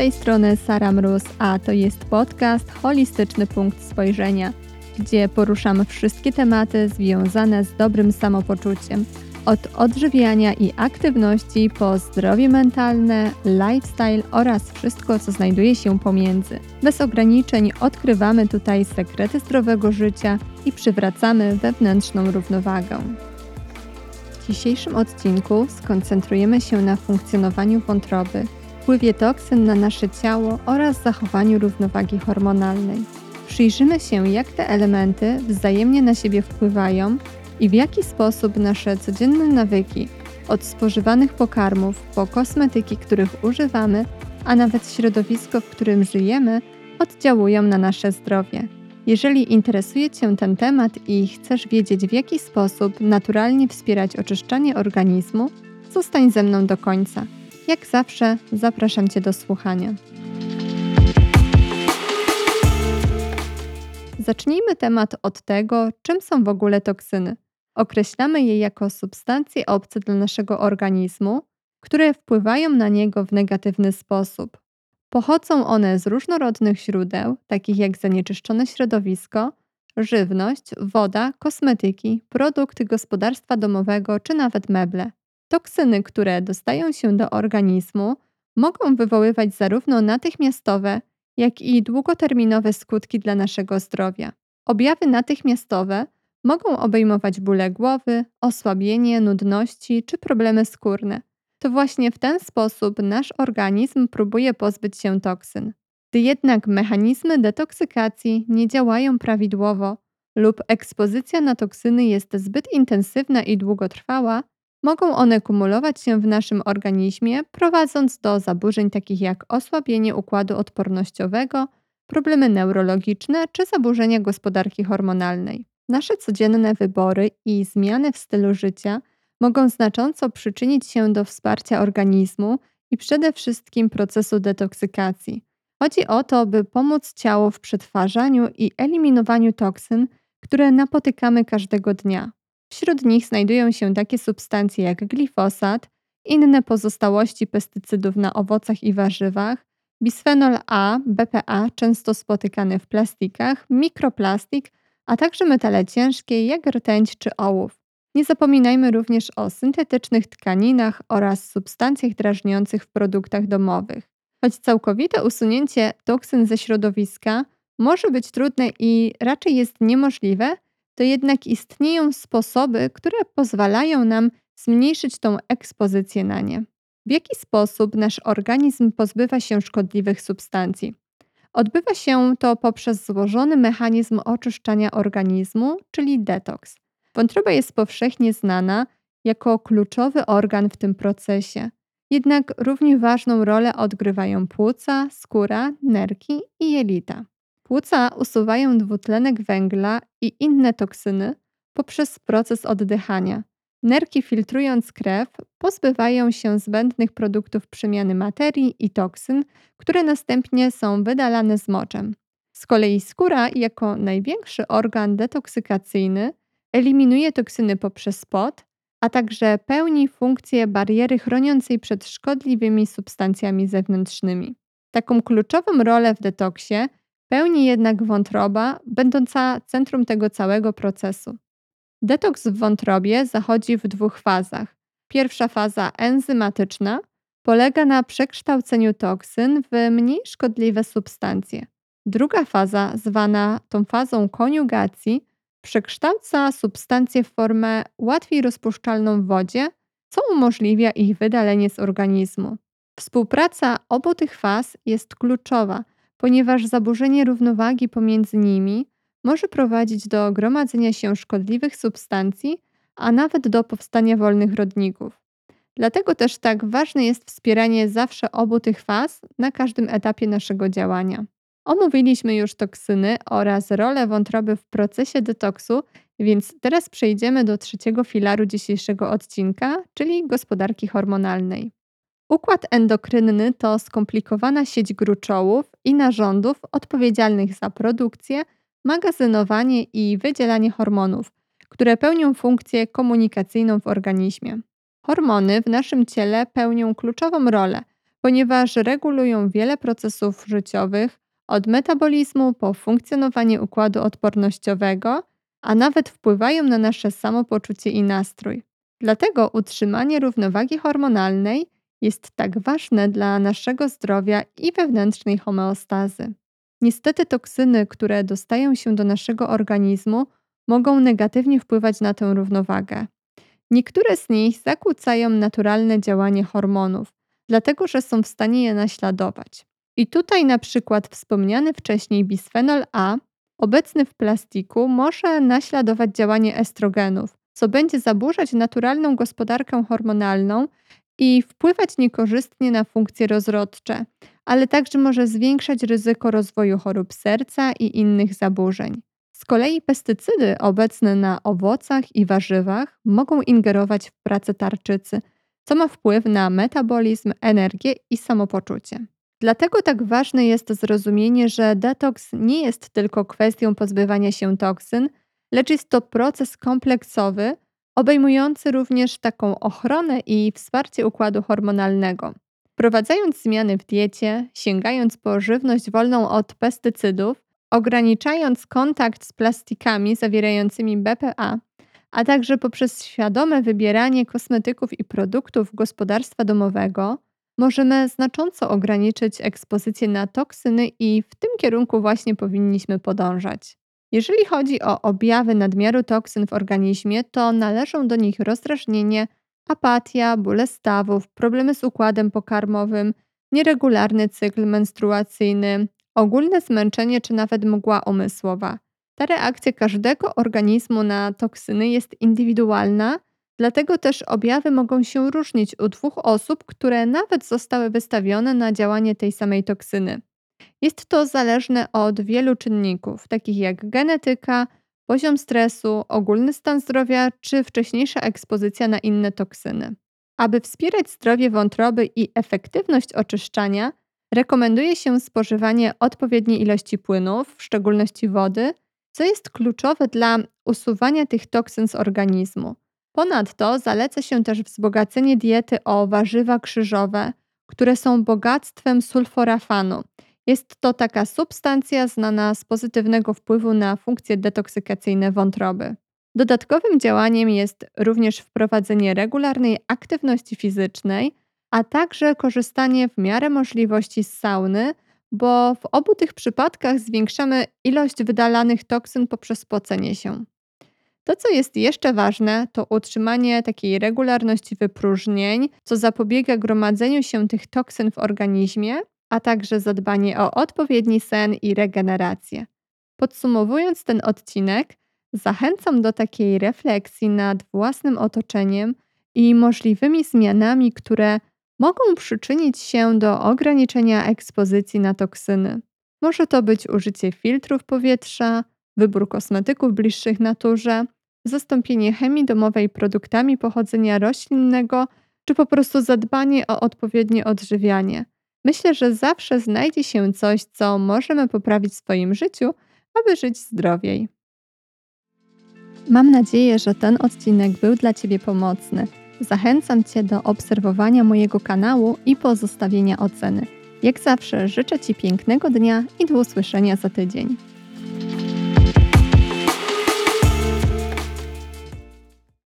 tej strony Sara Mróz, a to jest podcast Holistyczny Punkt Spojrzenia, gdzie poruszamy wszystkie tematy związane z dobrym samopoczuciem. Od odżywiania i aktywności po zdrowie mentalne, lifestyle oraz wszystko, co znajduje się pomiędzy. Bez ograniczeń odkrywamy tutaj sekrety zdrowego życia i przywracamy wewnętrzną równowagę. W dzisiejszym odcinku skoncentrujemy się na funkcjonowaniu wątroby, wpływie toksyn na nasze ciało oraz zachowaniu równowagi hormonalnej. Przyjrzymy się, jak te elementy wzajemnie na siebie wpływają i w jaki sposób nasze codzienne nawyki, od spożywanych pokarmów po kosmetyki, których używamy, a nawet środowisko, w którym żyjemy, oddziałują na nasze zdrowie. Jeżeli interesuje Cię ten temat i chcesz wiedzieć, w jaki sposób naturalnie wspierać oczyszczanie organizmu, zostań ze mną do końca. Jak zawsze, zapraszam Cię do słuchania. Zacznijmy temat od tego, czym są w ogóle toksyny. Określamy je jako substancje obce dla naszego organizmu, które wpływają na niego w negatywny sposób. Pochodzą one z różnorodnych źródeł, takich jak zanieczyszczone środowisko, żywność, woda, kosmetyki, produkty gospodarstwa domowego czy nawet meble. Toksyny, które dostają się do organizmu, mogą wywoływać zarówno natychmiastowe, jak i długoterminowe skutki dla naszego zdrowia. Objawy natychmiastowe mogą obejmować bóle głowy, osłabienie, nudności czy problemy skórne. To właśnie w ten sposób nasz organizm próbuje pozbyć się toksyn. Gdy jednak mechanizmy detoksykacji nie działają prawidłowo lub ekspozycja na toksyny jest zbyt intensywna i długotrwała, mogą one kumulować się w naszym organizmie, prowadząc do zaburzeń takich jak osłabienie układu odpornościowego, problemy neurologiczne czy zaburzenia gospodarki hormonalnej. Nasze codzienne wybory i zmiany w stylu życia mogą znacząco przyczynić się do wsparcia organizmu i przede wszystkim procesu detoksykacji. Chodzi o to, by pomóc ciału w przetwarzaniu i eliminowaniu toksyn, które napotykamy każdego dnia. Wśród nich znajdują się takie substancje jak glifosat, inne pozostałości pestycydów na owocach i warzywach, bisfenol A, BPA często spotykany w plastikach, mikroplastik, a także metale ciężkie jak rtęć czy ołów. Nie zapominajmy również o syntetycznych tkaninach oraz substancjach drażniących w produktach domowych. Choć całkowite usunięcie toksyn ze środowiska może być trudne i raczej jest niemożliwe, to jednak istnieją sposoby, które pozwalają nam zmniejszyć tą ekspozycję na nie. W jaki sposób nasz organizm pozbywa się szkodliwych substancji? Odbywa się to poprzez złożony mechanizm oczyszczania organizmu, czyli detoks. Wątroba jest powszechnie znana jako kluczowy organ w tym procesie. Jednak równie ważną rolę odgrywają płuca, skóra, nerki i jelita. Płuca usuwają dwutlenek węgla i inne toksyny poprzez proces oddychania. Nerki filtrując krew pozbywają się zbędnych produktów przemiany materii i toksyn, które następnie są wydalane z moczem. Z kolei skóra, jako największy organ detoksykacyjny, eliminuje toksyny poprzez pot, a także pełni funkcję bariery chroniącej przed szkodliwymi substancjami zewnętrznymi. Taką kluczową rolę w detoksie pełni jednak wątroba, będąca centrum tego całego procesu. Detoks w wątrobie zachodzi w dwóch fazach. Pierwsza faza enzymatyczna polega na przekształceniu toksyn w mniej szkodliwe substancje. Druga faza, zwana tą fazą koniugacji, przekształca substancje w formę łatwiej rozpuszczalną w wodzie, co umożliwia ich wydalenie z organizmu. Współpraca obu tych faz jest kluczowa, ponieważ zaburzenie równowagi pomiędzy nimi może prowadzić do gromadzenia się szkodliwych substancji, a nawet do powstania wolnych rodników. Dlatego też tak ważne jest wspieranie zawsze obu tych faz na każdym etapie naszego działania. Omówiliśmy już toksyny oraz rolę wątroby w procesie detoksu, więc teraz przejdziemy do trzeciego filaru dzisiejszego odcinka, czyli gospodarki hormonalnej. Układ endokrynny to skomplikowana sieć gruczołów i narządów odpowiedzialnych za produkcję, magazynowanie i wydzielanie hormonów, które pełnią funkcję komunikacyjną w organizmie. Hormony w naszym ciele pełnią kluczową rolę, ponieważ regulują wiele procesów życiowych, od metabolizmu po funkcjonowanie układu odpornościowego, a nawet wpływają na nasze samopoczucie i nastrój. Dlatego utrzymanie równowagi hormonalnej jest tak ważne dla naszego zdrowia i wewnętrznej homeostazy. Niestety toksyny, które dostają się do naszego organizmu, mogą negatywnie wpływać na tę równowagę. Niektóre z nich zakłócają naturalne działanie hormonów, dlatego że są w stanie je naśladować. I tutaj na przykład wspomniany wcześniej bisfenol A, obecny w plastiku, może naśladować działanie estrogenów, co będzie zaburzać naturalną gospodarkę hormonalną i wpływać niekorzystnie na funkcje rozrodcze, ale także może zwiększać ryzyko rozwoju chorób serca i innych zaburzeń. Z kolei pestycydy obecne na owocach i warzywach mogą ingerować w pracę tarczycy, co ma wpływ na metabolizm, energię i samopoczucie. Dlatego tak ważne jest zrozumienie, że detoks nie jest tylko kwestią pozbywania się toksyn, lecz jest to proces kompleksowy, obejmujący również taką ochronę i wsparcie układu hormonalnego. Wprowadzając zmiany w diecie, sięgając po żywność wolną od pestycydów, ograniczając kontakt z plastikami zawierającymi BPA, a także poprzez świadome wybieranie kosmetyków i produktów gospodarstwa domowego, możemy znacząco ograniczyć ekspozycję na toksyny i w tym kierunku właśnie powinniśmy podążać. Jeżeli chodzi o objawy nadmiaru toksyn w organizmie, to należą do nich rozdrażnienie, apatia, bóle stawów, problemy z układem pokarmowym, nieregularny cykl menstruacyjny, ogólne zmęczenie czy nawet mgła umysłowa. Ta reakcja każdego organizmu na toksyny jest indywidualna, dlatego też objawy mogą się różnić u dwóch osób, które nawet zostały wystawione na działanie tej samej toksyny. Jest to zależne od wielu czynników, takich jak genetyka, poziom stresu, ogólny stan zdrowia czy wcześniejsza ekspozycja na inne toksyny. Aby wspierać zdrowie wątroby i efektywność oczyszczania, rekomenduje się spożywanie odpowiedniej ilości płynów, w szczególności wody, co jest kluczowe dla usuwania tych toksyn z organizmu. Ponadto zaleca się też wzbogacenie diety o warzywa krzyżowe, które są bogactwem sulforafanu. Jest to taka substancja znana z pozytywnego wpływu na funkcje detoksykacyjne wątroby. Dodatkowym działaniem jest również wprowadzenie regularnej aktywności fizycznej, a także korzystanie w miarę możliwości z sauny, bo w obu tych przypadkach zwiększamy ilość wydalanych toksyn poprzez pocenie się. To, co jest jeszcze ważne, to utrzymanie takiej regularności wypróżnień, co zapobiega gromadzeniu się tych toksyn w organizmie, a także zadbanie o odpowiedni sen i regenerację. Podsumowując ten odcinek, zachęcam do takiej refleksji nad własnym otoczeniem i możliwymi zmianami, które mogą przyczynić się do ograniczenia ekspozycji na toksyny. Może to być użycie filtrów powietrza, wybór kosmetyków bliższych naturze, zastąpienie chemii domowej produktami pochodzenia roślinnego, czy po prostu zadbanie o odpowiednie odżywianie. Myślę, że zawsze znajdzie się coś, co możemy poprawić w swoim życiu, aby żyć zdrowiej. Mam nadzieję, że ten odcinek był dla Ciebie pomocny. Zachęcam Cię do obserwowania mojego kanału i pozostawienia oceny. Jak zawsze życzę Ci pięknego dnia i do usłyszenia za tydzień.